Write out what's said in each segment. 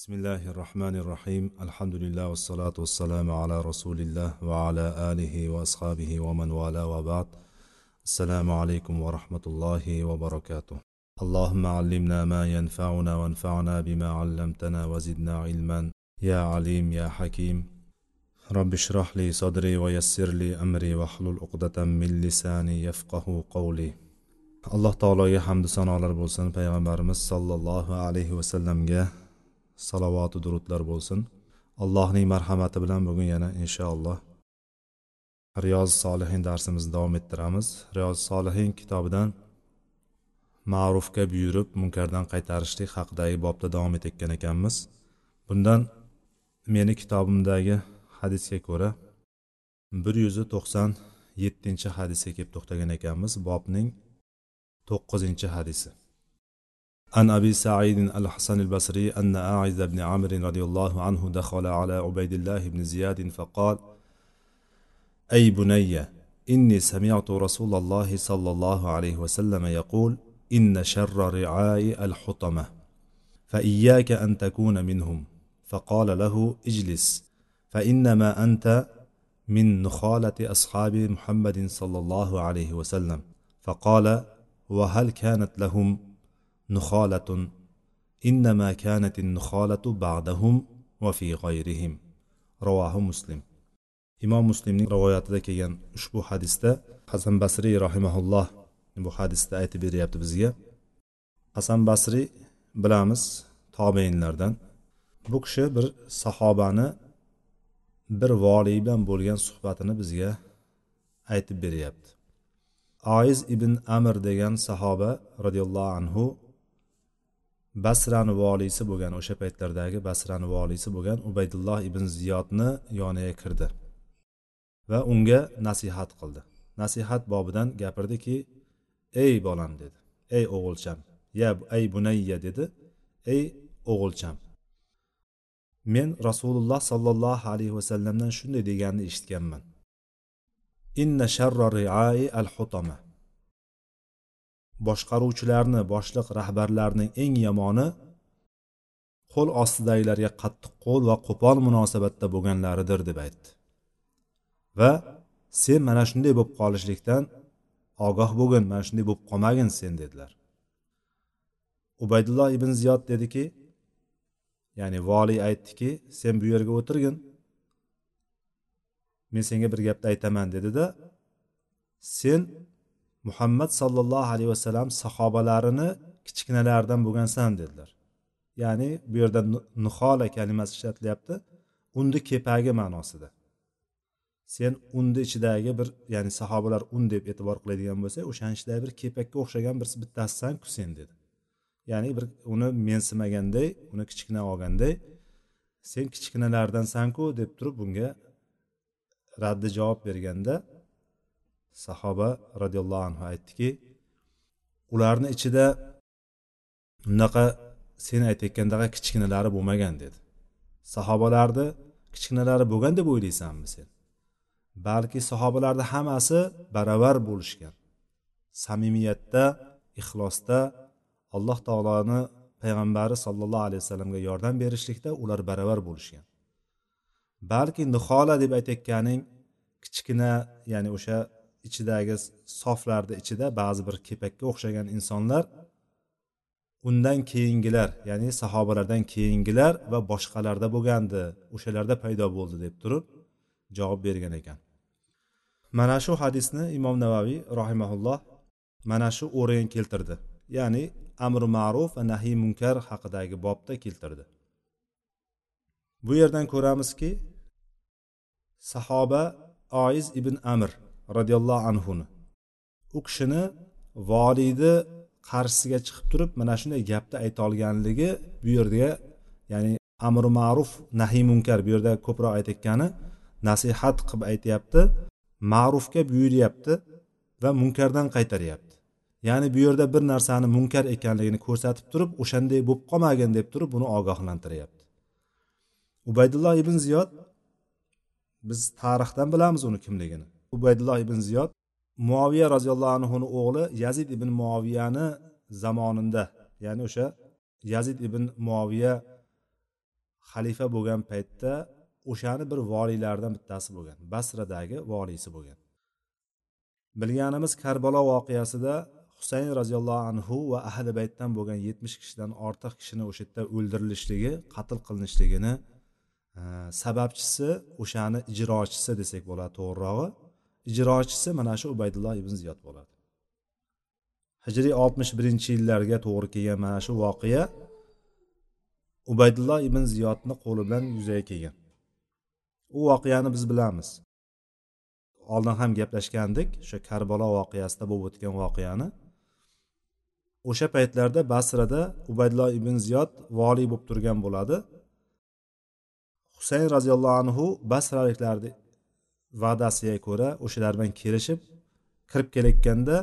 بسم الله الرحمن الرحيم الحمد لله والصلاة والسلام على رسول الله وعلى آله وأصحابه ومن والاه وبعد السلام عليكم ورحمة الله وبركاته اللهم علمنا ما ينفعنا وانفعنا بما علمتنا وزدنا علما يا عليم يا حكيم رب اشرح لي صدري ويسر لي أمري واحلل عقدة من لساني يفقه قولي alloh taologa hamdu sanolar bo'lsin payg'ambarimiz sollallohu alayhi vasallamga. Salovatu durudlar bo'lsin. Allohning marhamati bilan bugun yana inshaalloh riyoz solihin darsimizni davom ettiramiz. Riyoz solihin kitobidan ma'rufga buyurib munkardan qaytarishlik haqidagi bobda davom etayotgan ekanmiz. Bundan meni kitobimdagi hadisga ko'ra bir yuz to'qson yettinchi hadisga kelib to'xtagan ekanmiz. Bobning to'qqizinchi hadisi. عن أبي سعيد الحسن البصري أن أعز بن عمرو رضي الله عنه دخل على عبيد الله بن زياد فقال أي بني إني سمعت رسول الله صلى الله عليه وسلم يقول إن شر رعاء الحطمة فإياك أن تكون منهم. فقال له اجلس فإنما أنت من نخالة أصحاب محمد صلى الله عليه وسلم. فقال وهل كانت لهم nuxolatun innama kanatin nuxolatu ba'dahum va fi g'ayrihim ravohi muslim. Imom muslimning rivoyatida kelgan ushbu hadisda hasan basriy rahimaulloh bu hadisda aytib beryapti bizga. Hasan basriy bilamiz tobeinlardan. Bu kishi bir sahobani bir voliy bilan bo'lgan suhbatini bizga aytib beryapti. Oiz ibn amir degan sahoba roziyallohu anhu basrani voliysi bo'lgan o'sha paytlardagi basrani voliysi bo'lgan ubaydulloh ibn ziyodni yoniga kirdi va unga nasihat qildi. Nasihat bobidan gapirdiki ey bolam dedi. Ey o'g'ilcham ya ey bunayya dedi. Ey o'g'ilcham men rasululloh sollallohu alayhi vasallamdan shunday deganini eshitganman. Inna sharra riai al hutama boshqaruvchilarni boshliq rahbarlarning eng yomoni qo'l ostidagilarga qattiq qo'l va qo'pol munosabatda bo'lganlaridir deb aytdi. Va sen mana shunday bo'lib qolishlikdan ogoh bo'lgin mana shunday bo'lib qolmagin sen dedilar. Ubaydulloh ibn ziyod dediki ya'ni voliy aytdiki sen bu yerga o'tirgin. Men senga bir gapni aytaman dedida sen muhammad sollallohu alayhi vasallam sahobalarini kichkinalaridan bo'lgansan dedilar. Ya'ni bu yerda nihola kalimasi ishlatilyapti. Undi kepagi ma'nosida. Sen unni ichidagi bir ya'ni sahobalar un deb e'tibor qiladigan bo'lsak o'shani ichidagi bir kepakka o'xshagan bir bittasisanku sen dedi. Ya'ni bir uni mensimaganday uni kichkina olganday sen kichkinalardansanku deb turib bunga raddi javob berganda sahoba roziyallohu anhu aytdiki ularni ichida bunaqa sen aytayotgandaqa kichkinalari bo'lmagan dedi. Sahobalarni kichkinalari bo'lgan deb o'ylaysanmi sen? Balki sahobalarni hammasi baravar bo'lishgan. Samimiyatda ixlosda alloh taoloni payg'ambari sollallohu alayhi vasallamga yordam berishlikda ular baravar bo'lishgan. Balki nihola deb aytayotganing kichkina ya'ni o'sha ichidagi soflarni ichida ba'zi bir kepakka o'xshagan insonlar undan keyingilar ya'ni sahobalardan keyingilar va boshqalarda bo'lgandi o'shalarda paydo bo'ldi deb turib javob bergan ekan. Mana shu hadisni imom navaviy rahimaulloh mana shu o'rin keltirdi ya'ni amri ma'ruf va nahiy munkar haqidagi bobda keltirdi. Bu yerdan ko'ramizki sahoba oiz ibn amr roziyallohu anhuni. U kishini voliyni qarshisiga chiqib turib mana shunday gapni ayta olganligi bu yerga ya'ni amri ma'ruf nahiy munkar bu yerda ko'proq aytayotgani nasihat qilib aytyapti ma'rufga buyuryapti va munkardan qaytaryapti. Ya'ni bu yerda bir narsani munkar ekanligini ko'rsatib turib o'shanday bo'lib qolmagin deb turib buni ogohlantiryapti. Ubaydulloh ibn ziyod biz tarixdan bilamiz uni kimligini. Ubaydulloh ibn ziyod muoviya roziyallohu anhuni o'g'li yazid ibn muoviyani zamonida ya'ni o'sha yazid ibn muoviya xalifa bo'lgan paytda o'shani bir voliylaridan bittasi bo'lgan basradagi voliysi bo'lgan. Bilganimiz karbalo voqeasida husayn roziyallohu anhu va ahli baytdan bo'lgan yetmish kishidan ortiq kishini o'sha yerda o'ldirilishligi qatl qilinishligini e, sababchisi o'shani ijrochisi desak bo'ladi to'g'rirog'i. Ijrochisi mana shu ubaydulloh ibn ziyod bo'ladi. Hijriy oltmish birinchi yillarga to'g'ri kelgan mana shu voqea ubaydulloh ibn ziyodni qo'li bilan yuzaga kelgan. U voqeani biz bilamiz. Oldin ham gaplashgandik o'sha karbalo voqeasida bo'lib o'tgan voqeani. O'sha paytlarda basrada ubaydulloh ibn ziyod voliy bo'lib turgan bo'ladi. Husayn roziyallohu anhu basraliklarni va'dasiga ko'ra o'shalar bilan kelishib kirib kelayotganda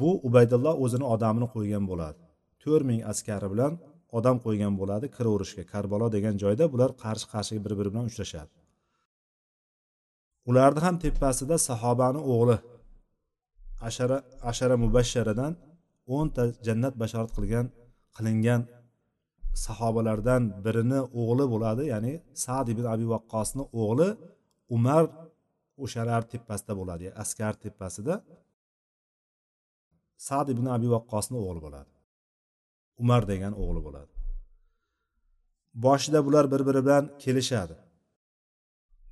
bu ubaydulloh o'zini odamini qo'ygan bo'ladi. To'rt ming askari bilan odam qo'ygan bo'ladi kiraverishga. Karbalo degan joyda bular qarshi qarshiga bir biri bilan uchrashadi. Ularni ham tepasida sahobani o'g'li ashara ashara mubashsharadan o'nta jannat bashorat qilgan qilingan sahobalardan birini o'g'li bo'ladi. Ya'ni sad ibn abi vaqqosni o'g'li umar o'shalar tepasida bo'ladi askar tepasida sad ibn abi vaqqosni o'g'li bo'ladi. Umar degan o'g'li bo'ladi. Boshida bular bir biri bilan kelishadi.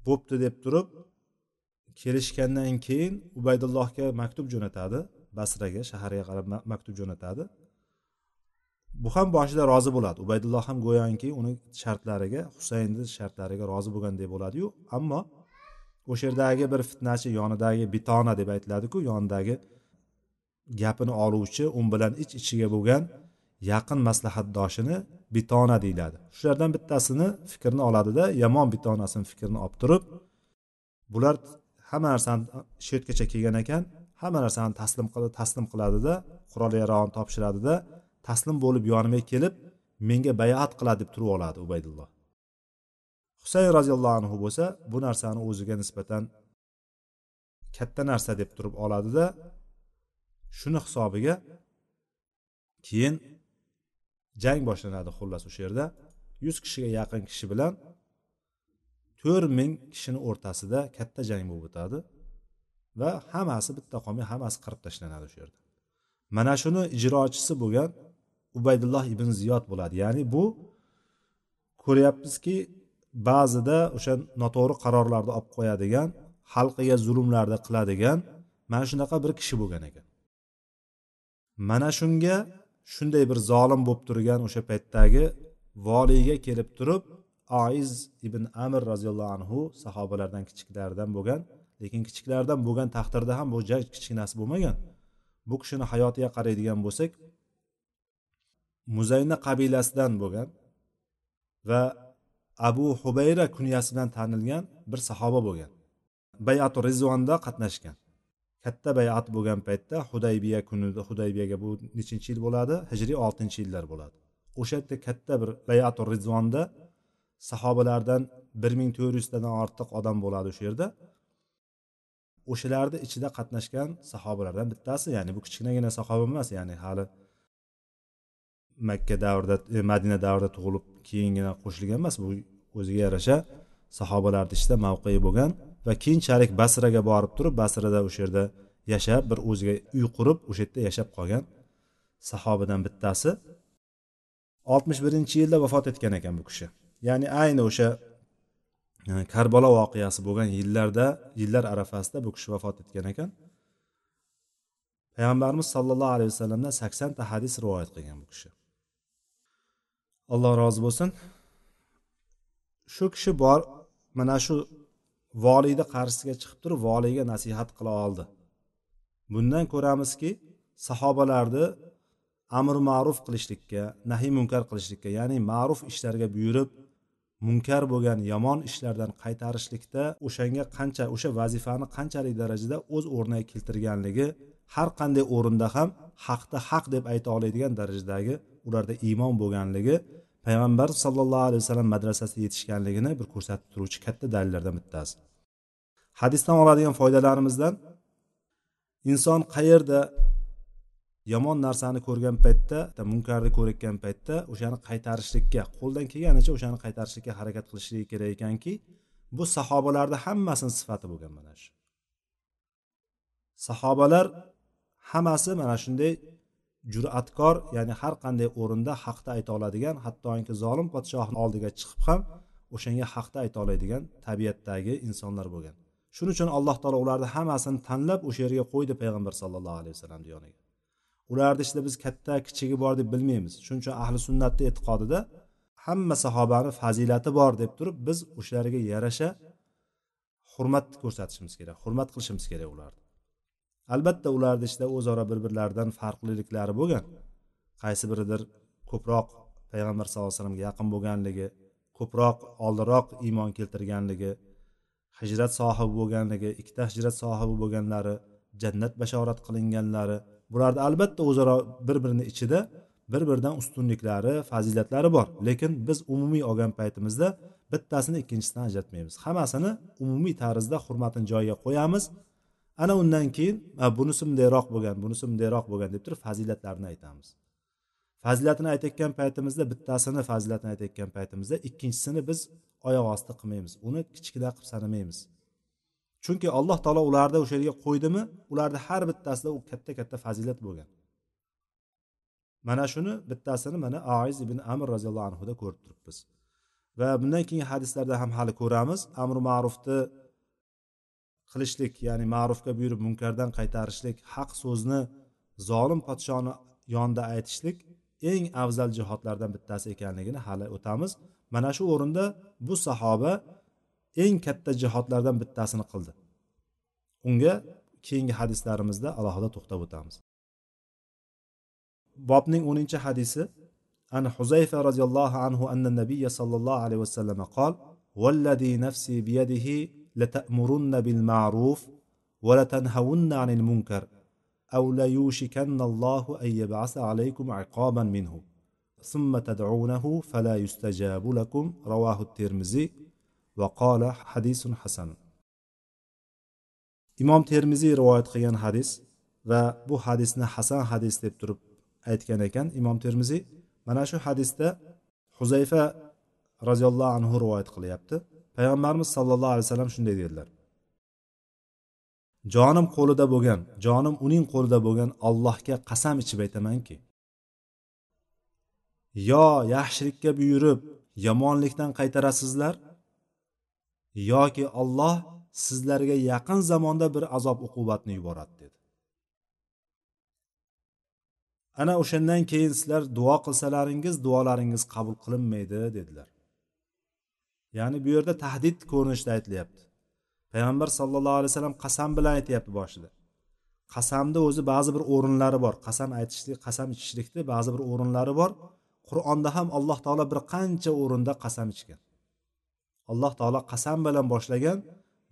Bo'pti deb turib kelishgandan keyin ubaydullohga maktub jo'natadi basraga shaharga qarab maktub jo'natadi. Bu ham boshida rozi bo'ladi. Ubaydulloh ham go'yoki uni shartlariga husaynni shartlariga rozi bo'lganday bo'ladiyu ammo o'sha yerdagi bir fitnachi yonidagi bitona deb aytiladiku. Yonidagi gapini oluvchi u bilan ich iç ichiga bo'lgan yaqin maslahatdoshini bitona deyiladi. Shulardan bittasini fikrini oladida yomon bitonasini fikrini olib turib bular hamma narsani shu yergacha kelgan ekan hamma narsani taslim qilib taslim qiladida qurol yarog'ini topshiradida taslim bo'lib yonimga kelib menga bayat qiladi deb turib oladi ubaydulloh. Husayn roziyallohu anhu bo'lsa bu narsani o'ziga nisbatan katta narsa deb turib oladida shuni hisobiga keyin jang boshlanadi xullas o'sha yerda yuz kishiga yaqin kishi bilan to'rt ming kishini o'rtasida katta jang bo'lib o'tadi va hammasi bitta qolmay hammasi qirib tashlanadi o'sha yerda mana shuni ijrochisi bo'lgan ubaydulloh ibn ziyod bo'ladi. Ya'ni bu ko'ryapmizki ba'zida o'sha noto'g'ri qarorlarni olib qo'yadigan xalqiga zulmlarni qiladigan mana shunaqa bir kishi bo'lgan ekan. Mana shunga shunday bir zolim bo'lib turgan o'sha paytdagi voliyga kelib turib oiz ibn amir roziyallohu anhu sahobalardan kichiklaridan bo'lgan lekin kichiklaridan bo'lgan taqdirda ham bu ja kichkinasi bo'lmagan. Bu kishini hayotiga qaraydigan bo'lsak muzayna qabilasidan bo'lgan va abu hubayra kunyasi bilan tanilgan bir sahoba bo'lgan. Bayatu rizvonda qatnashgan. Katta bayat bo'lgan paytda hudaybiya kunida hudaybiyaga bu nechinchi yil bo'ladi? Hijriy oltinchi yillar bo'ladi. O'sha yerda katta bir bayatu rizvonda sahobalardan bir ming to'rt yuztadan ortiq odam bo'ladi o'sha yerda. O'shalarni ichida qatnashgan sahobalardan bittasi ya'ni bu kichkinagina sahoba emas ya'ni hali makka davrida e, madina davrida tug'ilib keyingina qo'shilgan emas bu o'ziga yarasha sahobalarni ichida mavqei bo'lgan va keyinchalik basraga borib turib basrada o'sha yerda yashab bir o'ziga uy qurib o'sha yerda yashab qolgan sahobadan bittasi oltmish birinchi yilda vafot etgan ekan bu kishi. Ya'ni ayni o'sha e, yani karbalo voqeasi bo'lgan yillarda yillar arafasida bu kishi vafot etgan ekan. Payg'ambarimiz sollallohu alayhi vasallamdan saksonta hadis rivoyat qilgan bu kishi. Alloh rozi bo'lsin. Shu kishi bor mana shu voliyni qarshisiga chiqib turib voliyga nasihat qila oldi. Bundan ko'ramizki sahobalarni amr ma'ruf qilishlikka nahiy munkar qilishlikka ya'ni ma'ruf ishlarga buyurib munkar bo'lgan yomon ishlardan qaytarishlikda o'shanga qancha o'sha vazifani qanchalik darajada o'z o'rniga keltirganligi har qanday o'rinda ham haqni haq deb ayta oladigan darajadagi ularda iymon bo'lganligi payg'ambar sallallohu alayhi vasallam madrasasida yetishganligini bir ko'rsatib turuvchi katta dalillardan bittasi. Hadisdan oladigan foydalarimizdan inson qayerda yomon narsani ko'rgan paytda munkarni ko'rayotgan paytda o'shani qaytarishlikka qo'ldan kelganicha o'shani qaytarishlikka harakat qilishligi kerak ekanki bu sahobalarni hammasini sifati bo'lgan mana shu. Sahobalar hammasi mana shunday jur'atkor ya'ni har qanday o'rinda haqda ayta oladigan hattoki zolim podshohni oldiga chiqib ham o'shanga haqda ayta oladigan tabiatdagi insonlar bo'lgan. Shuning uchun alloh taolo ularni hammasini tanlab o'sha yerga qo'ydi payg'ambar sallallohu alayhi vasallamni yoniga ularni ichida biz katta kichigi bor deb bilmaymiz. Shuning uchun ahli sunnatni e'tiqodida hamma sahobani fazilati bor deb turib biz o'shalarga yarasha hurmat ko'rsatishimiz kerak hurmat qilishimiz kerak ularni. Albatta ularni ichida o'zaro bir birlaridan farqliliklari bo'lgan. Qaysi biridir ko'proq payg'ambar sallallohu alayhi vasallamga yaqin bo'lganligi ko'proq oldinroq iymon keltirganligi hijrat sohibi bo'lganligi ikkita hijrat sohibi bo'lganlari jannat bashorat qilinganlari bularni albatta o'zaro bir birini ichida bir biridan ustunliklari fazilatlari bor. Lekin biz umumiy olgan paytimizda bittasini ikkinchisidan ajratmaymiz. Hammasini umumiy tarzda hurmatini joyiga qo'yamiz. Ana undan keyin bunisi bundayroq bo'lgan bunisi bundayroq bo'lgan deb turib fazilatlarni aytamiz. Fazilatini aytayotgan paytimizda bittasini fazilatini aytayotgan paytimizda ikkinchisini biz oyoq osti qilmaymiz. Uni kichkina qilib sanamaymiz. Chunki alloh taolo ularni o'sha yerga qo'ydimi ularni har bittasida u katta katta fazilat bo'lgan. Mana shuni bittasini mana aiz ibn amr roziyallohu anhuda ko'rib turibmiz. Va bundan keyingi hadislarda ham hali ko'ramiz. Amri ma'rufni qilishlik ya'ni ma'rufga buyurib munkardan qaytarishlik haq so'zni zolim podshoni yonida aytishlik eng afzal jihodlardan bittasi ekanligini hali o'tamiz mana shu o'rinda bu sahoba eng katta jihodlardan bittasini qildi unga keyingi hadislarimizda alohida to'xtab o'tamiz bobning o'ninchi hadisi an huzayfa roziyallohu anhu anna nabiy sollallohu alayhi vasallam qol والذي نفسي بيده لتأمرن بالمعروف ولتنهون عن المنكر أو ليوشكن الله أن يبعث عليكم عقابا منه ثم تدعونه فلا يستجاب لكم رواه الترمذي وقال حديث حسن imom termiziy rivoyat qilgan hadis va bu hadisni hasan hadis deb turib aytgan ekan imom termiziy mana shu hadisda huzayfa roziyallohu anhu rivoyat qilyapti payg'ambarimiz sollallohu alayhi vasallam shunday dedilar. Jonim qo'lida bo'lgan jonim uning qo'lida bo'lgan allohga qasam ichib aytamanki yo yaxshilikka buyurib yomonlikdan qaytarasizlar yoki olloh sizlarga yaqin zamonda bir azob uqubatni yuboradi dedi. Ana o'shandan keyin sizlar duo qilsalaringiz duolaringiz qabul qilinmaydi dedilar. Ya'ni bu yerda tahdid ko'rinishida aytilyapti. Payg'ambar sallallohu alayhi vasallam qasam bilan aytyapti boshida. Qasamni o'zi ba'zi bir o'rinlari bor. Qasam aytishlik qasam ichishlikni ba'zi bir o'rinlari bor. Qur'onda ham alloh taolo bir qancha o'rinda qasam ichgan. Alloh taolo qasam bilan boshlagan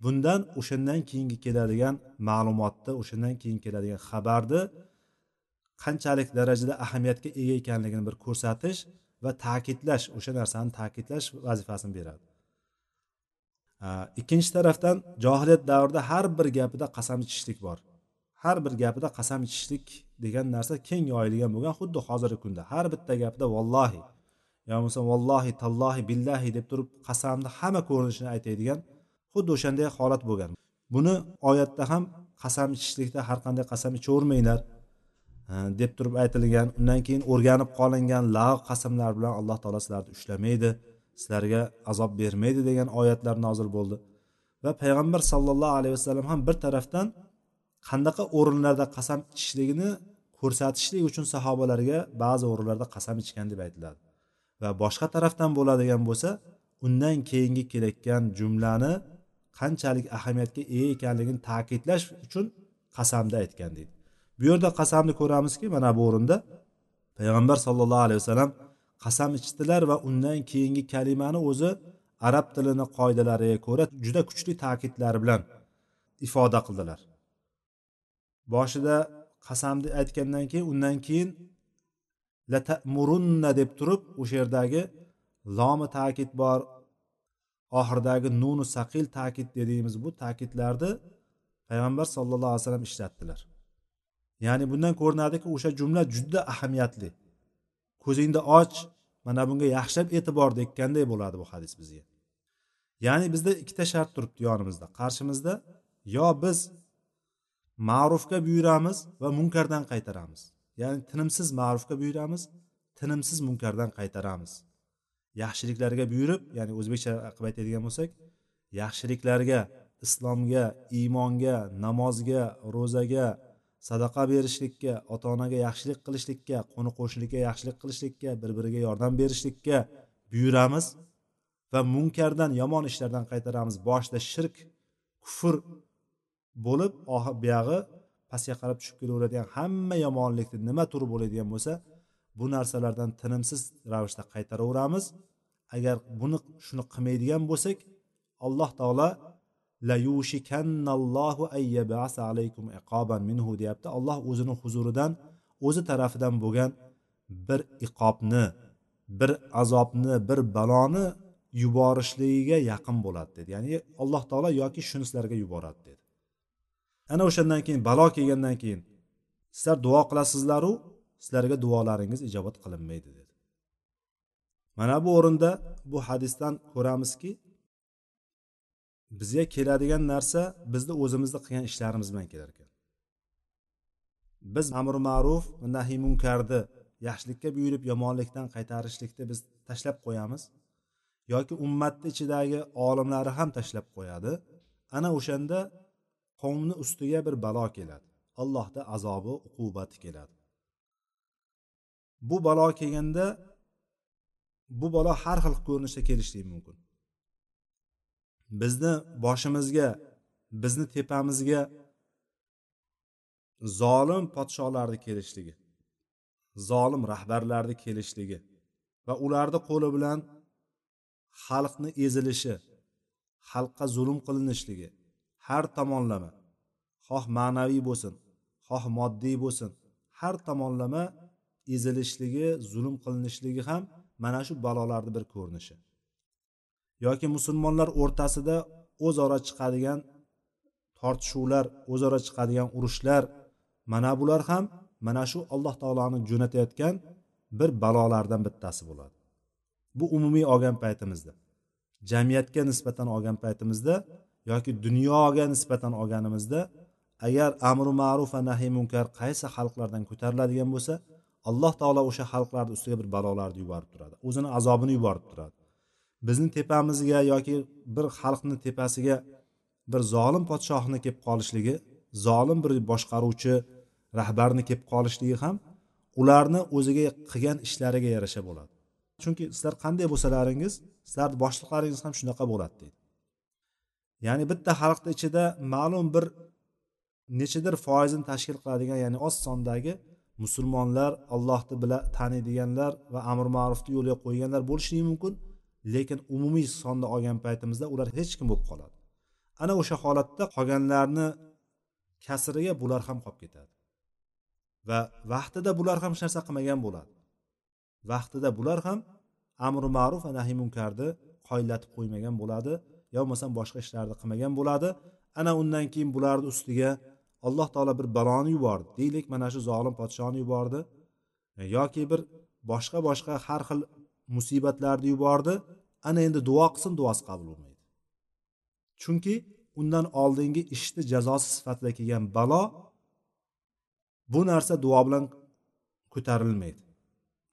bundan o'shandan keyingi keladigan ma'lumotni o'shandan keyin keladigan xabarni qanchalik darajada ahamiyatga ega ekanligini bir ko'rsatish va ta'kidlash o'sha narsani ta'kidlash vazifasini beradi. Ikkinchi tarafdan johiliyat davrida har bir gapida qasam ichishlik bor. Har bir gapida qasam ichishlik degan narsa keng yoyilgan bo'lgan xuddi hozirgi kunda. Har bitta gapida vallohi yo bo'lmasa vallohi tallohi billahi deb turib qasamni hamma ko'rinishini aytadigan xuddi o'shanday holat bo'lgan. Buni oyatda ham qasam ichishlikda har qanday qasam ichavermanglar e, deb turib aytilgan. Undan keyin o'rganib qolingan lag'v qasamlar bilan alloh taolo sizlarni ushlamaydi. Sizlarga azob bermaydi degan oyatlar nozil bo'ldi. Va payg'ambar sallallohu alayhi vasallam ham bir tarafdan qanaqa o'rinlarda qasam ichishligini ko'rsatishlik uchun sahobalarga ba'zi o'rinlarda qasam ichgan deb aytiladi. Va boshqa tarafdan bo'ladigan bo'lsa undan keyingi kelayotgan jumlani qanchalik ahamiyatga ega ekanligini ta'kidlash uchun qasamda aytgan deydi. Bu yerda qasamni ko'ramizki mana bu o'rinda payg'ambar sallallohu alayhi vasallam qasam ichdilar va undan keyingi kalimani o'zi arab tilini qoidalariga ko'ra juda kuchli ta'kidlar bilan ifoda qildilar. Boshida qasamni aytgandan keyin undan keyin latamurunna deb turib o'sha yerdagi lomi ta'kid bor oxiridagi nunu saqil ta'kid dediğimiz bu ta'kidlarni payg'ambar sallallohu alayhi vasallam ishlatdilar. Ya'ni bundan ko'rinadiki o'sha jumla juda ahamiyatli. Ko'zingni och mana bunga yaxshilab e'tibor dekkanday bo'ladi bu hadis bizga. Ya'ni bizda ikkita shart turibdi yonimizda. Qarshimizda yo biz ma'rufga buyuramiz va munkardan qaytaramiz. Ya'ni tinimsiz ma'rufga buyuramiz tinimsiz munkardan qaytaramiz. Yaxshiliklarga buyurib ya'ni o'zbekcha qilib aytadigan bo'lsak yaxshiliklarga islomga iymonga namozga ro'zaga sadaqa berishlikka ota onaga yaxshilik qilishlikka qo'ni qo'shniga yaxshilik qilishlikka bir biriga yordam berishlikka buyuramiz va munkardan yomon ishlardan qaytaramiz. Boshida shirk kufr bo'lib buyog'i pastga qarab tushib kelaveradigan hamma yomonlikni nima turi bo'ladigan bo'lsa bu narsalardan tinimsiz ravishda qaytaraveramiz. Agar buni shuni qilmaydigan bo'lsak alloh taolo layushikannallohu ayyabasa alaykum iqoban minhu deyapti. Alloh o'zini huzuridan o'zi tarafidan bo'lgan bir iqobni bir azobni bir baloni yuborishligiga yaqin bo'ladi dedi. Ya'ni alloh taolo yoki shuni sizlarga yuboradi dedi. Ana o'shandan keyin balo kelgandan keyin sizlar duo qilasizlaru sizlarga duolaringiz ijobat qilinmaydi dedi. Mana bu o'rinda bu hadisdan ko'ramizki bizga keladigan narsa bizni o'zimizni qilgan ishlarimiz bilan kelar ekan. Biz amri ma'ruf va nahiy munkarni yaxshilikka buyurib yomonlikdan qaytarishlikni biz tashlab qo'yamiz yoki ummatni ichidagi olimlari ham tashlab qo'yadi. Ana o'shanda qavmni ustiga bir balo keladi. Allohni azobi uqubati keladi. Bu balo kelganda bu balo har xil ko'rinishda kelishligi mumkin. Bizni boshimizga bizni tepamizga zolim podsholarni kelishligi zolim rahbarlarni kelishligi va ularni qo'li bilan xalqni ezilishi xalqqa zulm qilinishligi har tomonlama xoh ma'naviy bo'lsin xoh moddiy bo'lsin har tomonlama ezilishligi zulm qilinishligi ham mana shu balolarni bir ko'rinishi. Yoki musulmonlar o'rtasida o'zaro chiqadigan tortishuvlar o'zaro chiqadigan urushlar mana bular ham mana shu alloh taoloni jo'natayotgan bir balolardan bittasi bo'ladi. Bu umumiy olgan paytimizda jamiyatga nisbatan olgan paytimizda yoki dunyoga nisbatan olganimizda agar amri ma'ruf va nahiy munkar qaysi xalqlardan ko'tariladigan bo'lsa alloh taolo o'sha xalqlarni ustiga bir balolarni yuborib turadi o'zini azobini yuborib turadi. Bizni tepamizga yoki bir xalqni tepasiga bir zolim podshohni kelib qolishligi zolim bir boshqaruvchi rahbarni kelib qolishligi ham ularni o'ziga qilgan ishlariga yarasha bo'ladi. Chunki sizlar qanday bo'lsalaringiz sizlarni boshliqlaringiz ham shunaqa bo'ladi deydi. Ya'ni bitta xalqni ichida ma'lum bir nechadir foizini tashkil qiladigan ya'ni oz sondagi musulmonlar allohni bila taniydiganlar va amr ma'rufni yo'lga qo'yganlar bo'lishligi mumkin. Lekin umumiy sonni olgan paytimizda ular hech kim bo'lib qoladi. Ana o'sha holatda qolganlarni kasriga bular ham qolib ketadi. Va vaqtida bular ham hech narsa qilmagan bo'ladi. Vaqtida bular ham amri ma'ruf va nahiy munkarni qoyillatib qo'ymagan bo'ladi yo bo'lmasam boshqa ishlarni qilmagan bo'ladi. Ana undan keyin bularni ustiga alloh taolo bir baloni yubordi. Deylik mana shu zolim podshoni yubordi. Yoki bir boshqa boshqa har xil musibatlarni yubordi. Ana endi duo qilsin duosi qabul bo'lmaydi. Chunki undan oldingi ishni jazosi sifatida kelgan balo bu narsa duo bilan ko'tarilmaydi.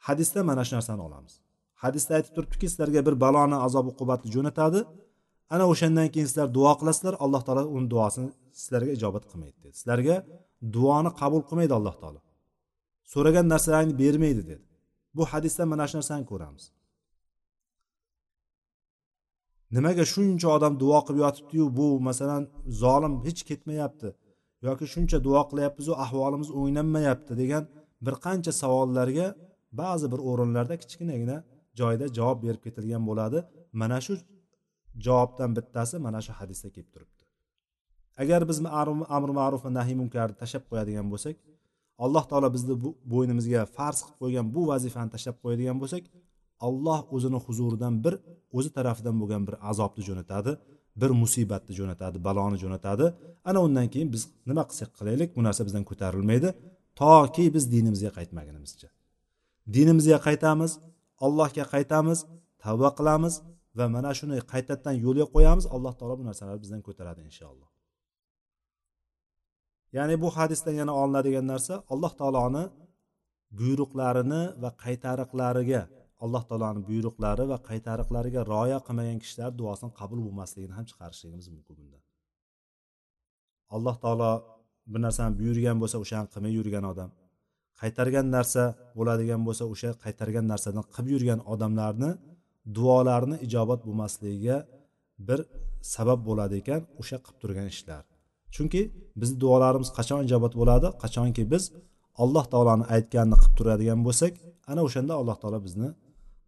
Hadisda mana shu narsani olamiz. Hadisda aytib turibdiki sizlarga bir baloni azob uqubatni jo'natadi. Ana o'shandan keyin sizlar duo qilasizlar alloh taolo uni duosini sizlarga ijobat qilmaydi dedi. Sizlarga duoni qabul qilmaydi alloh taolo. So'ragan narsalaringni bermaydi dedi. Bu hadisdan mana shu narsani ko'ramiz. Nimaga shuncha odam duo qilib yotibdiyu bu masalan zolim hech ketmayapti yoki shuncha duo qilyapmizu ahvolimiz o'nglanmayapti degan bir qancha savollarga ba'zi bir o'rinlarda kichkinagina joyda javob berib ketilgan bo'ladi. Mana shu javobdan bittasi mana shu hadisda kelib turibdi. Agar biz amr ma'ruf va nahiy munkarni tashlab qo'yadigan bo'lsak alloh taolo bizni bo'ynimizga farz qilib qo'ygan bu vazifani tashlab qo'yadigan bo'lsak alloh o'zini huzuridan bir o'zi tarafidan bo'lgan bir azobni jo'natadi bir musibatni jo'natadi baloni jo'natadi. Ana undan keyin biz nima qilsak qilaylik? Bu narsa bizdan ko'tarilmaydi. Toki biz dinimizga qaytmagunimizcha dinimizga qaytamiz allohga qaytamiz tavba qilamiz va mana shuni qaytadan yo'lga qo'yamiz. Alloh taolo bu narsalarni bizdan ko'taradi inshaalloh. Ya'ni bu hadisdan yana olinadigan narsa alloh taoloni buyruqlarini va qaytariqlariga alloh taoloni buyruqlari va qaytariqlariga rioya qilmagan kishilar duosini qabul bo'lmasligini ham chiqarishligimiz mumkin bundan alloh taolo bir narsani buyurgan bo'lsa o'shani qilmay yurgan odam qaytargan narsa bo'ladigan bo'lsa o'sha qaytargan narsadan qilib yurgan odamlarni duolarini ijobat bo'lmasligiga bir sabab bo'ladi ekan o'sha qilib turgan ishlar. chunki bizni duolarimiz qachon ijobat bo'ladi qachonki biz alloh taoloni aytganini qilib turadigan bo'lsak ana o'shanda alloh taolo bizni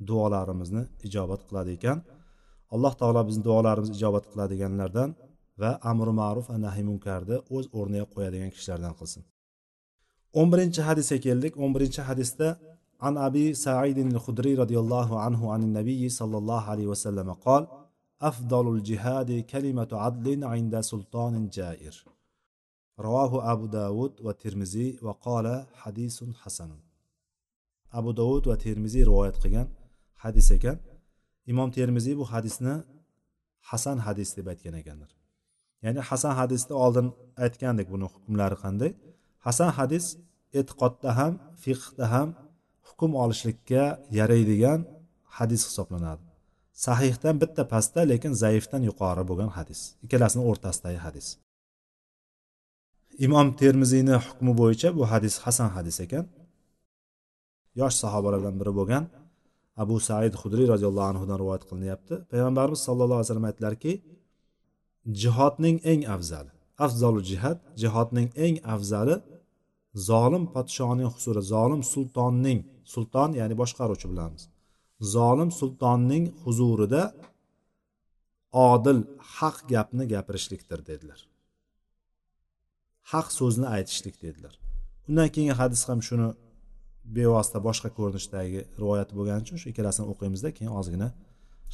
duolarimizni ijobat qiladi ekan alloh taolo bizni duolarimizni ijobat qiladiganlardan va amri ma'ruf va nahiy munkarni o'z o'rniga qo'yadigan kishilardan qilsin o'n birinchi hadisga keldik o'n birinchi hadisda عن أبي سعيد الخدري رضي الله عنه عن النبي صلى الله عليه وسلم قال أفضل الجهاد كلمة عدل عند سلطان جائر رواه أبو داود والترمذي وقال حديث حسن أبو داود والترمذي رواية قيان حديث ekan imom termiziy bu hadisni hasan hadis deb aytgan ekanlar ya'ni hasan hadisni oldin aytgandik buni hukmlari qanday hasan hadis e'tiqodda ham fiqhda ham hukm olishlikka yaraydigan hadis hisoblanadi Sahihdan bitta pastda lekin zaifdan yuqori bo'lgan hadis. Ikkalasini o'rtasidagi hadis. Imom termiziyni hukmi bo'yicha bu hadis hasan hadis ekan. Yosh sahobalardan biri bo'lgan abu said hudriy roziyallohu anhudan rivoyat qilinyapti. Payg'ambarimiz sallallohu alayhi vasallam aytdilarki jihodning eng afzali afzolu jihad jihodning eng afzali zolim podshoning huzuri zolim sultonning sulton ya'ni boshqaruvchi bilamiz zolim sultonning huzurida odil haq gapni gapirishlikdir dedilar. Haq so'zni aytishlik dedilar. Undan keyingi hadis ham shuni bevosita boshqa ko'rinishdagi rivoyat bo'lgani uchun shu ikkalasini o'qiymizda keyin ozgina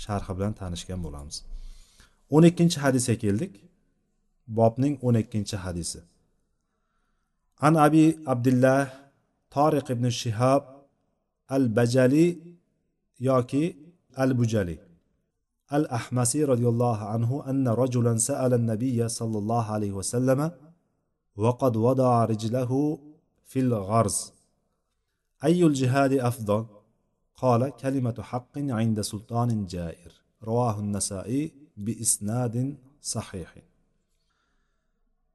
sharhi bilan tanishgan bo'lamiz. O'n ikkinchi hadisga keldik. Bobning o'n ikkinchi hadisi. An abi abdullah toriq ibn shihob al bajali yoki al bujali al ahmasiy roziyallohu anhu anna rajulan sa'ala an-nabiy sallallohu alayhi vasallam وقد وضع رجله في الغرز أي الجهاد أفضل قال كلمة حق عند سلطان جائر رواه النسائي بإسناد صحيح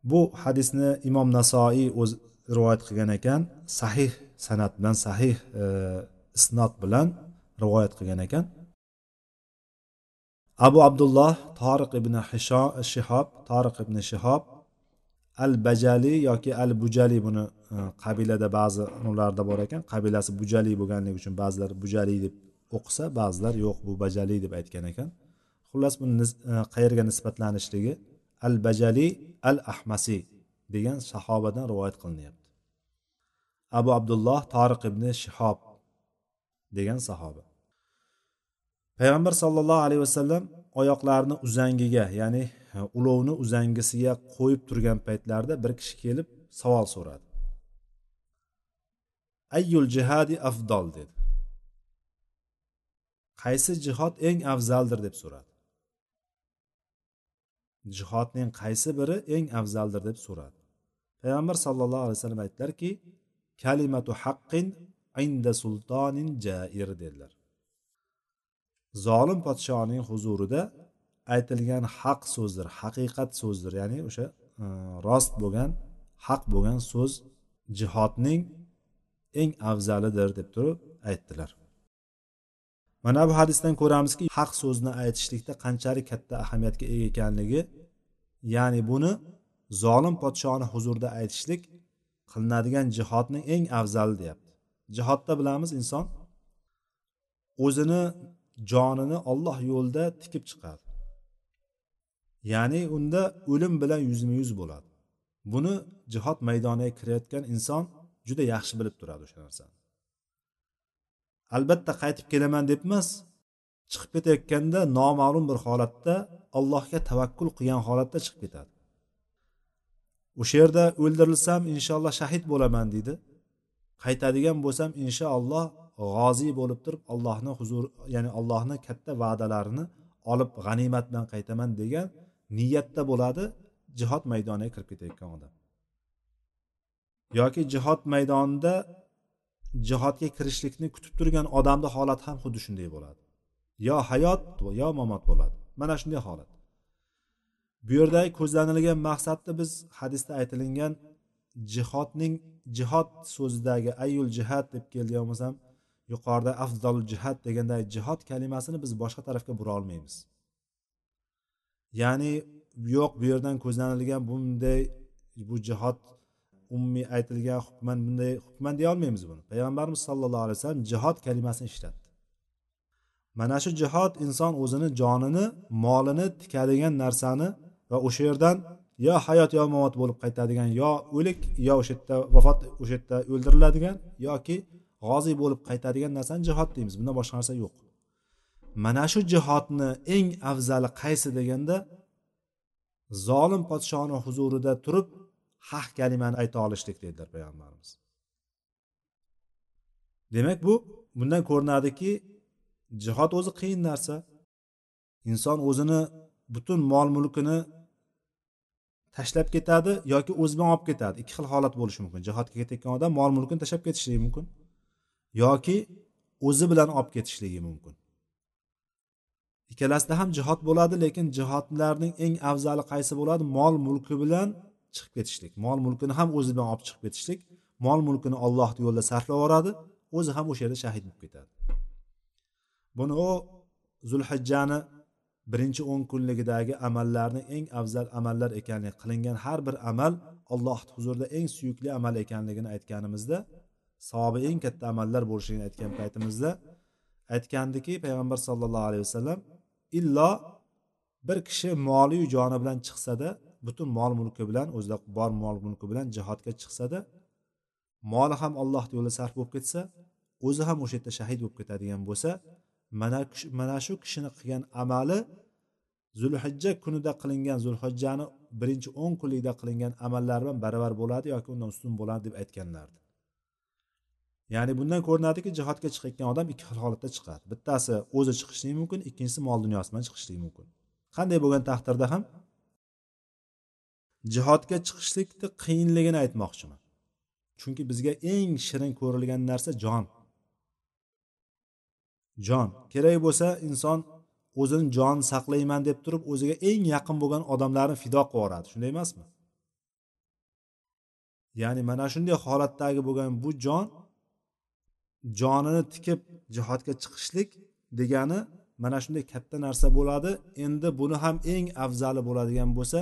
bu hadisni imom nasoiy o'z rivoyat qilgan ekan sahih san'at bilan sahih e, isnot bilan rivoyat qilgan ekan. Abu abdulloh toriq ibn shihob toriq ibn shihob al bajali yoki al bujali buni e, qabilada ba'zi ularda bor ekan. Qabilasi bujali bo'lganligi uchun ba'zilar bujali deb o'qisa ba'zilar yo'q bu bajali deb aytgan ekan. Xullas buni e, qayerga nisbatlanishligi al bajali al ahmasi degan sahobadan rivoyat qilinyapti. Abu abdulloh toriq ibn shihob degan sahoba. Payg'ambar sollallohu alayhi vasallam oyoqlarini uzangiga ya'ni e, ulovni uzangisiga qo'yib turgan paytlarida bir kishi kelib savol so'radi. Ayyul jihadi afdol? dedi. Qaysi jihod eng afzaldir? deb so'radi. Jihodning qaysi biri eng afzaldir? deb so'radi. Payg'ambar sallallohu alayhi vasallam aytdilarki kalimatu haqqin inda sultonin jair dedilar. Zolim podshoning huzurida aytilgan haq so'zdir haqiqat so'zdir ya'ni o'sha e, rost bo'lgan haq bo'lgan so'z jihodning eng afzalidir deb turib aytdilar. Mana bu hadisdan ko'ramizki haq so'zni aytishlikda qanchalik katta ahamiyatga ega ekanligi ya'ni buni zolim podshoni huzurida aytishlik qilinadigan jihodning eng afzali deyapti. Jihodda bilamiz inson o'zini jonini olloh yo'lida tikib chiqadi. Ya'ni unda o'lim bilan yuzma yuz bo'ladi. Buni jihod maydoniga kirayotgan inson juda yaxshi bilib turadi o'sha narsani. Albatta qaytib kelaman deb emas chiqib ketayotganda noma'lum bir holatda allohga tavakkul qilgan holatda chiqib ketadi. O'sha yerda o'ldirilsam inshaalloh shahid bo'laman deydi. Qaytadigan bo'lsam inshaalloh g'oziy bo'lib turib allohni huzur ya'ni allohni katta va'dalarini olib g'animat bilan qaytaman degan niyatda bo'ladi jihod maydoniga kirib ketayotgan odam. Yoki jihod maydonida jihodga kirishlikni kutib turgan odamni holati ham xuddi shunday bo'ladi. Yo hayot yo mamot bo'ladi. Mana shunday holat. Bu yerdagi ko'zlanilgan maqsadni biz hadisda aytilingan jihodning jihod so'zidagi ayul jihad deb kelgan bo'lsam yuqorida afzol jihad deganday jihod kalimasini biz boshqa tarafga bura olmaymiz. Ya'ni yo'q bu yerdan ko'zlanilgan bunday bu jihod umumiy aytilgan hukman bunday hukman deya olmaymiz buni. Payg'ambarimiz sallallohu alayhi vasallam jihod kalimasini ishlatdi. Mana shu jihod inson o'zini jonini molini tikadigan narsani va o'sha yerdan yo hayot yo mamot bo'lib qaytadigan yo o'lik yo o'sha yerda vafot o'sha yerda o'ldiriladigan yoki g'oziy bo'lib qaytadigan narsani jihod deymiz. Bundan boshqa narsa yo'q. Mana shu jihodni eng afzali qaysi deganda zolim podshoni huzurida turib haq kalimani ayta olishlik dedilar payg'ambarimiz. Demak bu bundan ko'rinadiki jihod o'zi qiyin narsa. Inson o'zini butun mol mulkini tashlab ketadi yoki o'zi bilan olib ketadi. Ikki xil holat bo'lishi mumkin. Jihodga ketayotgan odam mol mulkini tashlab ketishligi mumkin yoki o'zi bilan olib ketishligi mumkin. Ikkalasida ham jihod bo'ladi lekin jihodlarning eng afzali qaysi bo'ladi? Mol mulki bilan chiqib ketishlik. Mol mulkini ham o'zi bilan olib chiqib ketishlik. Mol mulkini ollohni yo'lida sarflab yuboradi o'zi ham o'sha yerda shahid bo'lib ketadi. Buni u zulhijjani birinchi o'n kunligidagi amallarni eng afzal amallar ekanligi qilingan har bir amal alloh huzurida eng suyukli amal ekanligini aytganimizda savobi eng katta amallar bo'lishligini aytgan paytimizda aytgandiki payg'ambar sallallohu alayhi vasallam illo bir kishi moliyu joni bilan chiqsada butun mol mulki bilan o'zida bor mol mulki bilan jihodga chiqsada moli ham alloh yo'lida sarf bo'lib ketsa o'zi ham o'sha yerda shahid bo'lib ketadigan bo'lsa mana shu kishini qilgan amali zulhijja kunida qilingan zulhijjani birinchi o'n kunlikda qilingan amallar bilan barobar bo'ladi yoki undan ustun bo'ladi deb aytganlardi. Ya'ni bundan ko'rinadiki jihodga chiqayotgan odam ikki xil holatda chiqadi. Bittasi o'zi chiqishligi mumkin ikkinchisi mol dunyosi bilan chiqishligi mumkin. Qanday bo'lgan taqdirda ham jihodga chiqishlikni qiyinligini aytmoqchiman. Chunki bizga eng shirin ko'rilgan narsa jon. Jon. Kerak bo'lsa inson o'zini jonini saqlayman deb turib o'ziga eng yaqin bo'lgan odamlarni fido qilib yuboradi shunday emasmi? Ya'ni mana shunday holatdagi bo'lgan bu jon jonini tikib jihodga chiqishlik degani mana shunday katta narsa bo'ladi. Endi buni ham eng afzali bo'ladigan bo'lsa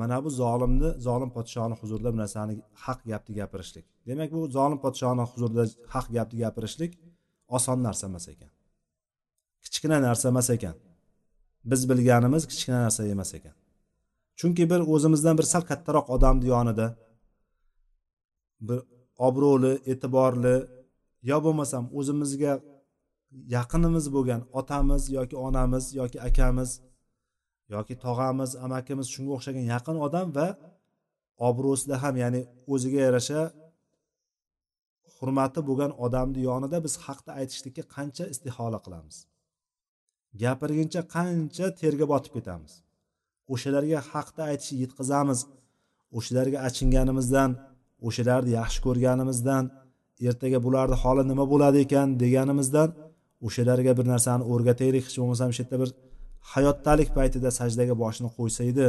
mana bu zolimni zolim podshoni huzurida bu narsani haq gapni gapirishlik. Demak bu zolim podshoni huzurida haq gapni gapirishlik oson narsa emas ekan. Kichkina narsa emas ekan. Biz bilganimiz kichkina narsa emas ekan. Chunki bir o'zimizdan bir sal kattaroq odamni yonida bir obro'li e'tiborli yo bo'lmasam o'zimizga yaqinimiz bo'lgan otamiz yoki onamiz yoki akamiz yoki tog'amiz amakimiz shunga o'xshagan yaqin odam va obro'sida ham ya'ni o'ziga yarasha hurmati bo'lgan odamni yonida biz haqni aytishlikka qancha istihola qilamiz? Gapirguncha qancha terga botib ketamiz? O'shalarga haqni aytishni yetkazamiz o'shalarga achinganimizdan o'shalarni yaxshi ko'rganimizdan ertaga bularni holi nima bo'ladi ekan deganimizdan o'shalarga bir narsani o'rgataylik hech bo'lmasam shu yerda bir hayotdalik paytida sajdaga boshini qo'ysa edi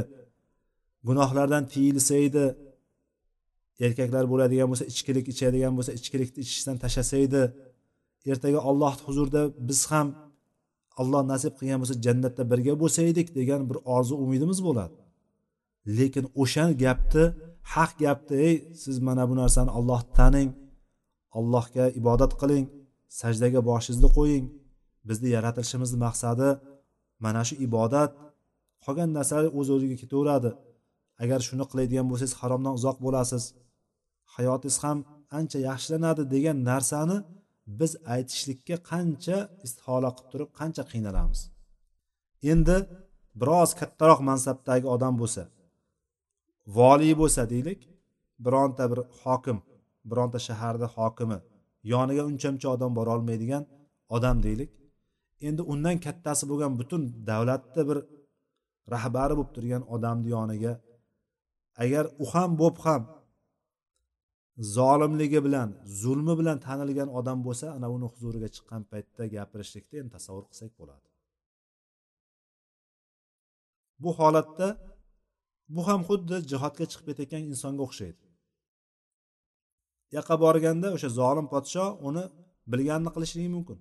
gunohlardan tiyilsa edi erkaklar bo'ladigan bo'lsa ichkilik ichadigan bo'lsa ichkilikni ichishdan tashlasa edi ertaga olloh huzurida biz ham alloh nasib qilgan bo'lsa jannatda birga bo'lsaydik degan bir orzu umidimiz bo'ladi. Lekin o'sha gapni haq gapni ey siz mana bu narsani ollohni taning allohga ibodat qiling sajdaga boshingizni qo'ying. Bizni yaratilishimizni maqsadi mana shu ibodat. Qolgan narsalar o'z o'ziga ketaveradi. Agar shuni qiladigan bo'lsangiz haromdan uzoq bo'lasiz. Hayotingiz ham ancha yaxshilanadi degan narsani biz aytishlikka qancha istihola qilib turib qancha qiynalamiz. Endi biroz kattaroq mansabdagi odam bo'lsa voliy bo'lsa deylik bironta bir hokim bironta shaharni hokimi yoniga uncha muncha odam borolmaydigan odam deylik. Endi undan kattasi bo'lgan butun davlatni bir rahbari bo'lib turgan odamni yoniga agar u ham bo'lib ham zolimligi bilan zulmi bilan tanilgan odam bo'lsa ana uni huzuriga chiqqan paytda gapirishlikni endi tasavvur qilsak bo'ladi. Bu holatda bu ham xuddi jihodga chiqib ketayotgan insonga o'xshaydi. Yoqqa borganda o'sha zolim podsho uni bilganini qilishligi mumkin.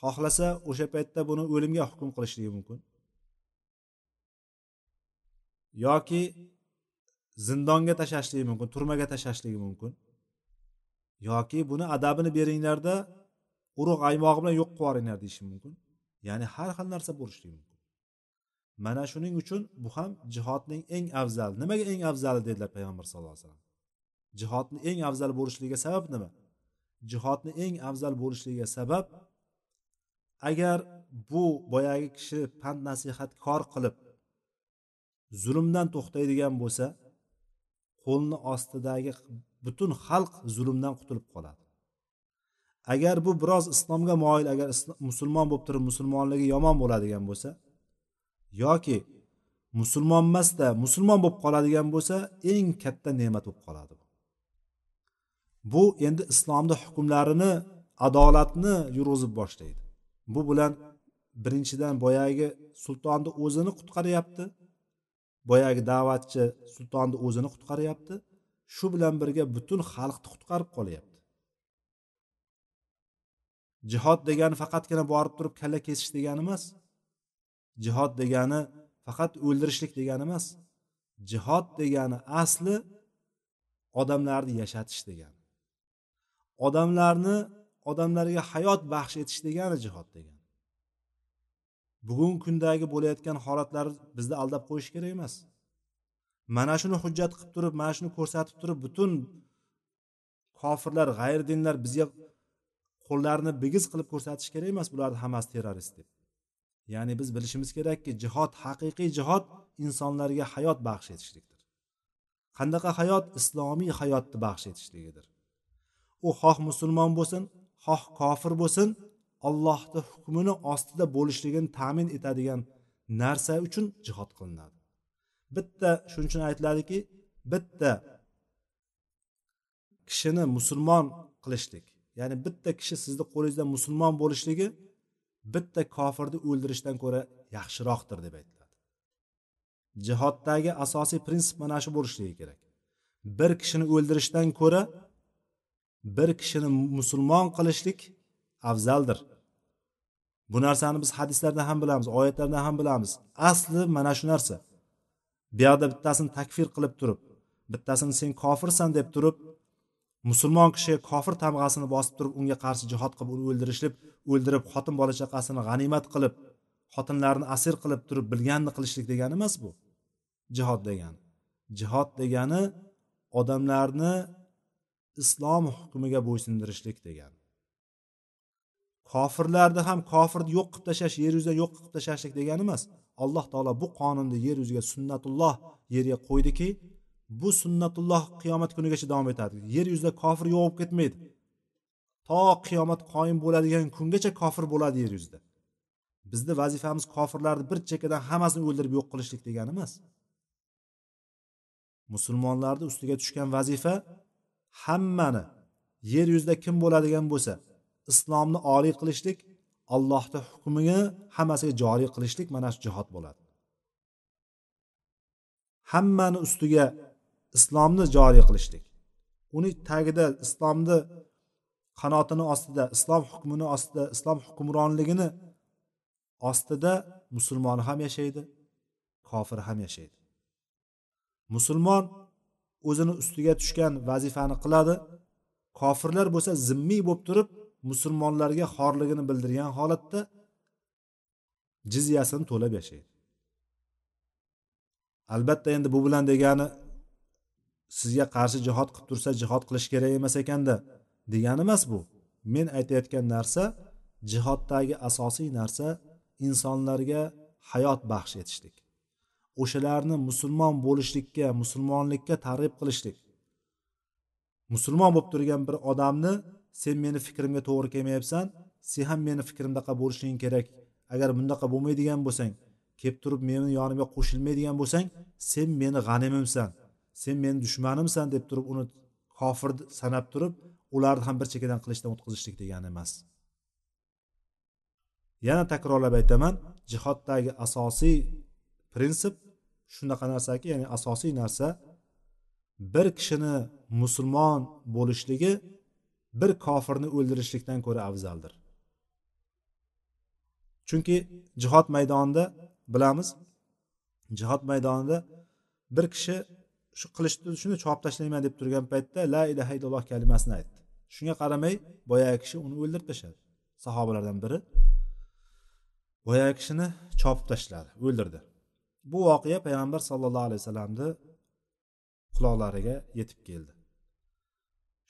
Xohlasa o'sha paytda buni o'limga hukm qilishligi mumkin. Yoki zindonga tashlashligi mumkin turmaga tashlashligi mumkin. Yoki buni adabini beringlarda urug' aymog'i bilan yo'q qilib yuboringlar deyishi mumkin. Ya'ni har xil narsa bo'lishligi mumkin. Mana shuning uchun bu ham jihodning eng afzal nimaga eng afzali dedilar payg'ambar sallallohu alayhi vasallam? Jihodni eng afzal bo'lishligiga sabab nima? Jihodni eng afzal bo'lishligiga sabab agar bu boyagi kishi pand nasihat kor qilib zulmdan to'xtaydigan bo'lsa qo'lni ostidagi butun xalq zulmdan qutulib qoladi. Agar bu biroz islomga moyil agar musulmon bo'lib turib musulmonligi yomon bo'ladigan bo'lsa yoki musulmon emasda musulmon bo'lib qoladigan bo'lsa eng katta ne'mat bo'lib qoladi bu endi islomni hukmlarini adolatni yurg'izib boshlaydi. Bu bilan birinchidan boyagi sultonni o'zini qutqaryapti. Boyagi da'vatchi sultonni o'zini qutqaryapti. Shu bilan birga butun xalqni qutqarib qolyapti. Jihod degani faqatgina borib turib kalla kesish degani emas jihod degani faqat o'ldirishlik degani emas jihod degani asli odamlarni yashatish degani odamlarni odamlarga hayot baxsh etish degani jihod degani. Bugungi kundagi bo'layotgan holatlar bizni aldab qo'yishi kerak emas. Mana shuni hujjat qilib turib mana shuni ko'rsatib turib butun kofirlar g'ayri dinlar bizga qo'llarini bigiz qilib ko'rsatish kerak emas bularni hammasi terrorist deb. Ya'ni biz bilishimiz kerakki jihod haqiqiy jihod insonlarga hayot baxsh etishlikdir. Qanaqa hayot? Islomiy hayotni baxsh etishligidir. U xoh musulmon bo'lsin xoh kofir bo'lsin allohni hukmini ostida bo'lishligini ta'min etadigan narsa uchun jihod qilinadi. Bitta shuning uchun aytiladiki bitta kishini musulmon qilishlik ya'ni bitta kishi sizni qo'lingizda musulmon bo'lishligi bitta kofirni o'ldirishdan ko'ra yaxshiroqdir deb aytiladi. Jihoddagi asosiy prinsip mana shu bo'lishligi kerak. Bir kishini o'ldirishdan ko'ra bir kishini musulmon qilishlik afzaldir. Bu narsani biz hadislardan ham bilamiz oyatlardan ham bilamiz. Asli mana shu narsa. Bu yoqda bittasini takfir qilib turib bittasini sen kofirsan deb turib musulmon kishiga kofir tamg'asini bosib turib unga qarshi jihod qilib uni o'ldirishlib o'ldirib xotin bola chaqasini g'animat qilib xotinlarni asir qilib turib bilganini qilishlik degani emas bu. Jihod degani. Jihod degani odamlarni islom hukmiga bo'ysundirishlik degani. Kofirlarni ham kofirni yo'q qilib tashlash yer yuzidan yo'q qilib tashlashlik degani emas alloh taolo bu qonunni yer yuziga sunnatulloh yerga qo'ydiki bu sunnatulloh qiyomat kunigacha davom etadi. Yer yuzida kofir yo'q bo'lib ketmaydi. To qiyomat qoyim bo'ladigan kungacha kofir bo'ladi yer yuzida. Bizni vazifamiz kofirlarni bir chekkadan hammasini o'ldirib yo'q qilishlik degani emas musulmonlarni ustiga tushgan vazifa hammani yer yuzida kim bo'ladigan bo'lsa islomni oliy qilishlik allohni hukmini hammasiga joriy qilishlik mana shu jihod bo'ladi. Hammani ustiga islomni joriy qilishlik. Uni tagida islomni qanotini ostida islom hukmini ostida islom hukmronligini ostida musulmon ham yashaydi kofir ham yashaydi. Musulmon o'zini ustiga tushgan vazifani qiladi kofirlar bo'lsa zimmiy bo'lib turib musulmonlarga xorligini bildirgan holatda jizyasini to'lab yashaydi. Albatta endi bu bilan degani sizga qarshi jihod qilib tursa jihod qilish kerak emas ekanda degani emas bu. Men aytayotgan narsa jihoddagi asosiy narsa insonlarga hayot baxsh etishlik. O'shalarni musulmon bo'lishlikka musulmonlikka targ'ib qilishlik. Musulmon bo'lib turgan bir odamni sen meni fikrimga to'g'ri kelmayapsan sen ham meni fikrimdaqa bo'lishing kerak. Agar bundaqa bo'lmaydigan bo'lsang kelib turib meni yonimga qo'shilmaydigan bo'lsang sen meni g'animimsan sen meni dushmanimsan deb turib uni kofir sanab turib ularni ham bir chekkadan qilichdan o'tkazishlik degani emas. Yana takrorlab aytaman jihoddagi asosiy prinsip shunaqa narsaki ya'ni asosiy narsa bir kishini musulmon bo'lishligi bir kofirni o'ldirishlikdan ko'ra afzaldir. Chunki jihod maydonida bilamiz jihod maydonida bir kishi shu qilichni shuni chopib tashlayman deb turgan paytda la ilaha illalloh kalimasini aytdi. Shunga qaramay boyagi kishi uni o'ldirib tashladi. Sahobalardan biri boyagi kishini chopib tashladi o'ldirdi. Bu voqea payg'ambar sallallohu alayhi vasallamni quloqlariga yetib keldi.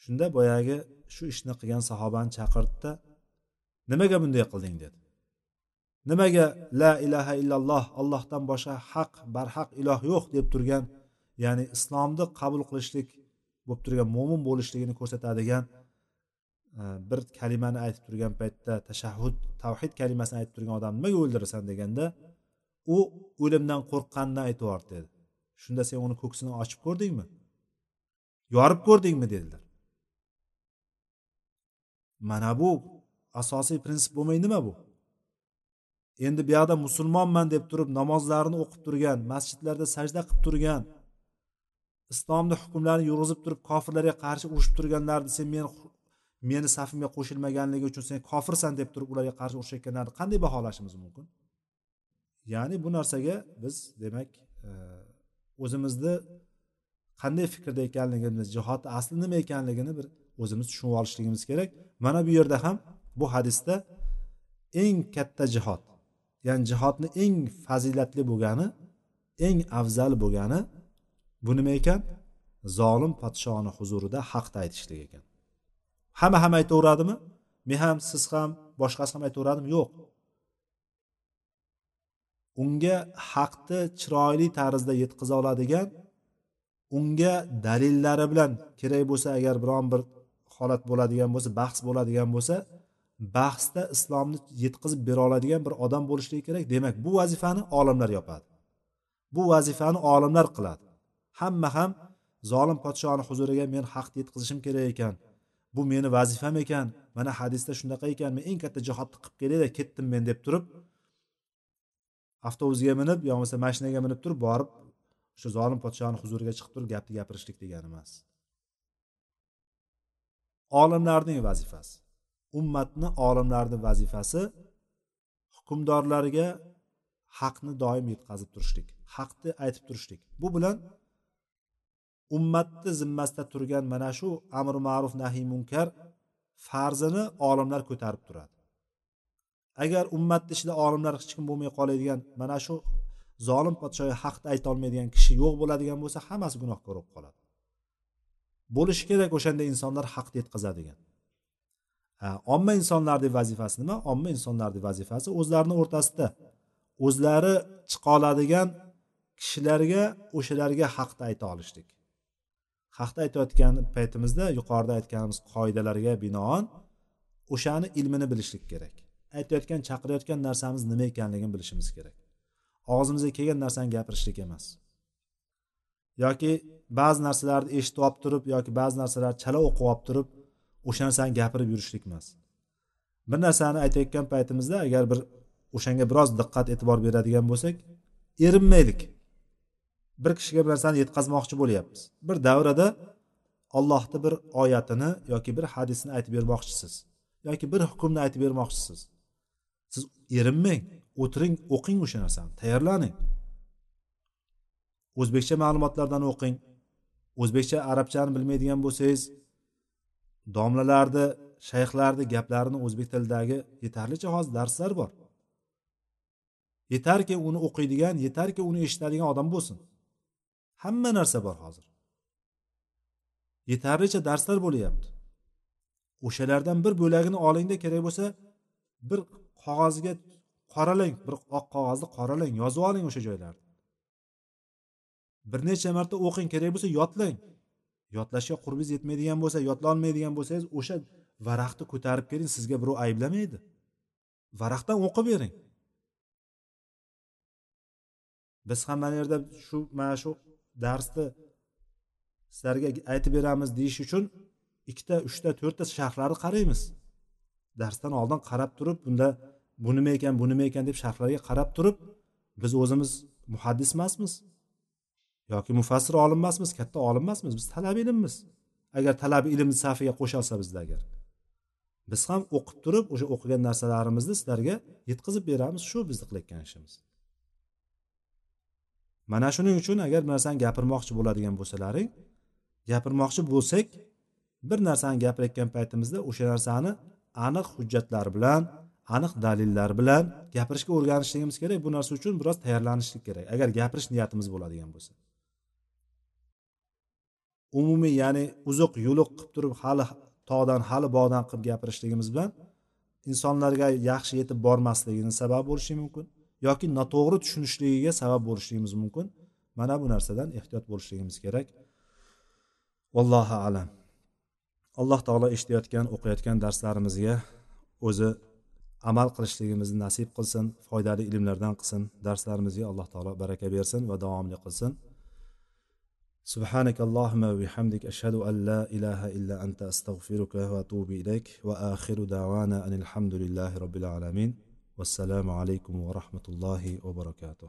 Shunda boyagi shu ishni qilgan sahobani chaqirdida nimaga bunday qilding? dedi. Nimaga la ilaha illalloh allohdan boshqa haq barhaq iloh yo'q deb turgan ya'ni islomni qabul qilishlik bo'lib turgan mo'min bo'lishligini ko'rsatadigan e, bir kalimani aytib turgan paytda tashahhud tavhid kalimasini aytib turgan odamni nimaga o'ldirasan? deganda u o'limdan qo'rqqanidan aytyapti dedi. Shunda sen uni ko'ksini ochib ko'rdingmi? Yorib ko'rdingmi? dedilar. Mana bu asosiy prinsip bo'lmay nima bu? Endi bu yoqda musulmonman deb turib namozlarini o'qib turgan masjidlarda sajda qilib turgan islomni hukmlarini yurg'izib turib kofirlarga qarshi urushib turganlarni sen meni meni safimga qo'shilmaganligi uchun sen kofirsan deb turib ularga qarshi urushayotganlarni qanday baholashimiz mumkin? Ya'ni bu narsaga biz demak e, o'zimizni qanday fikrda ekanligimiz jihodni asli nima ekanligini bir o'zimiz tushunib olishligimiz kerak. Mana bu yerda ham bu hadisda eng katta jihod ya'ni jihodni eng fazilatli bo'lgani eng afzal bo'lgani bu nima ekan? Zolim podshoni huzurida haqni aytishlik ekan. Hamma ham aytaveradimi? Men ham siz ham boshqasi ham aytaveradimi? Yo'q. Unga haqni chiroyli tarzda yetkaza oladigan unga dalillari bilan kerak bo'lsa agar biron bir holat bo'ladigan bo'lsa bahs bo'ladigan bo'lsa bahsda islomni yetkazib bera oladigan bir odam bo'lishligi kerak. Demak bu vazifani olimlar yopadi. Bu vazifani olimlar qiladi. Hamma ham zolim podshoni huzuriga men haqni yetkazishim kerak ekan bu meni vazifam ekan mana hadisda shunaqa ekan men eng katta jihodni qilib kelayda ketdim men deb turib avtobusga minib yo bo'lmasa mashinaga minib turib borib o'sha zolim podshoni huzuriga chiqib turib gapni gapirishlik degani emas. Olimlarning vazifasi. Ummatni olimlarni vazifasi hukmdorlarga haqni doim yetkazib turishlik haqni aytib turishlik. Bu bilan ummatni zimmasida turgan mana shu amri ma'ruf nahiy munkar farzini olimlar ko'tarib turadi. Agar ummatni ichida olimlar hech kim bo'lmay qoladigan mana shu zolim podshoga haqni aytolmaydigan kishi yo'q bo'ladigan bo'lsa hammasi gunohkor bo'lib qoladi. Bo'lishi kerak o'shanda insonlar haqni yetkazadigan. Omma insonlarni vazifasi nima? Omma insonlarni vazifasi o'zlarini o'rtasida o'zlari chiqa oladigan kishilarga o'shalarga haqni ayta olishlik. Haqni aytayotgan paytimizda yuqorida aytganimiz qoidalarga binoan o'shani ilmini bilishlik kerak. Aytayotgan chaqirayotgan narsamiz nima ekanligini bilishimiz kerak. Og'zimizga kelgan narsani gapirishlik emas. Yoki ba'zi narsalarni eshitib olib turib yoki ba'zi narsalarni chala o'qib olib turib o'sha narsani gapirib yurishlik emas. Bir narsani aytayotgan paytimizda agar bir o'shanga biroz diqqat e'tibor beradigan bo'lsak erinmaylik. Bir kishiga bir narsani yetkazmoqchi bo'lyapmiz. Bir davrada ollohni bir oyatini yoki bir hadisni aytib bermoqchisiz yoki bir hukmni aytib bermoqchisiz. Siz erinmang o'tiring o'qing o'sha narsani tayyorlaning. O'zbekcha ma'lumotlardan o'qing. O'zbekcha arabchani bilmaydigan bo'lsangiz domlalarni shayxlarni gaplarini o'zbek tilidagi yetarlicha hozir darslar bor. Yetarki uni o'qiydigan yetarki uni eshitadigan odam bo'lsin. Hamma narsa bor hozir. Yetarlicha darslar bo'lyapti. O'shalardan bir bo'lagini olingda kerak bo'lsa bir qog'ozga qoralang bir oq qog'ozni qoralang yozib oling o'sha joylarni bir necha marta o'qing kerak bo'lsa yodlang. Yodlashga qurbingiz yetmaydigan bo'lsa yodlolmaydigan bo'lsangiz o'sha varaqni ko'tarib keling sizga birov ayblamaydi. Varaqdan o'qib bering. Biz ham mana yerda shu mana shu darsni sizlarga aytib beramiz deyish uchun ikkita uchta to'rtta sharhlarni qaraymiz. Darsdan oldin qarab turib bunda bu nima ekan bu nima ekan deb sharhlarga qarab turib biz o'zimiz muhaddis emasmiz yoki mufassir olim emasmiz katta olim emasmiz biz talab ilmmiz agar talabi ilmni safiga qo'shilsa bizda agar. Biz ham o'qib turib o'sha o'qigan narsalarimizni sizlarga yetkazib beramiz shu bizni qilayotgan ishimiz. Mana shuning uchun agar bir narsani gapirmoqchi bo'ladigan bo'lsalaring gapirmoqchi bo'lsak bir narsani gapirayotgan paytimizda o'sha narsani aniq hujjatlar bilan aniq dalillar bilan gapirishga o'rganishligimiz kerak. Bu narsa uchun biroz tayyorlanishlik kerak. Agar gapirish niyatimiz bo'ladigan bo'lsa. Umumiy ya'ni uzuq yuluq qilib turib hali tog'dan hali bog'dan qilib gapirishligimiz bilan insonlarga yaxshi yetib bormasligini sabab bo'lishi mumkin yoki noto'g'ri tushunishligiga sabab bo'lishligimiz mumkin. Mana bu narsadan ehtiyot bo'lishligimiz kerak. Vallohu alam. Alloh taolo eshitayotgan o'qiyotgan darslarimizga o'zi amal qilishligimizni nasib qilsin foydali ilmlardan qilsin darslarimizga alloh taolo baraka bersin va davomli qilsin. سبحانك اللهم وبحمدك أشهد أن لا إله إلا أنت أستغفرك وأتوب إليك وآخر دعوانا أن الحمد لله رب العالمين والسلام عليكم ورحمة الله وبركاته.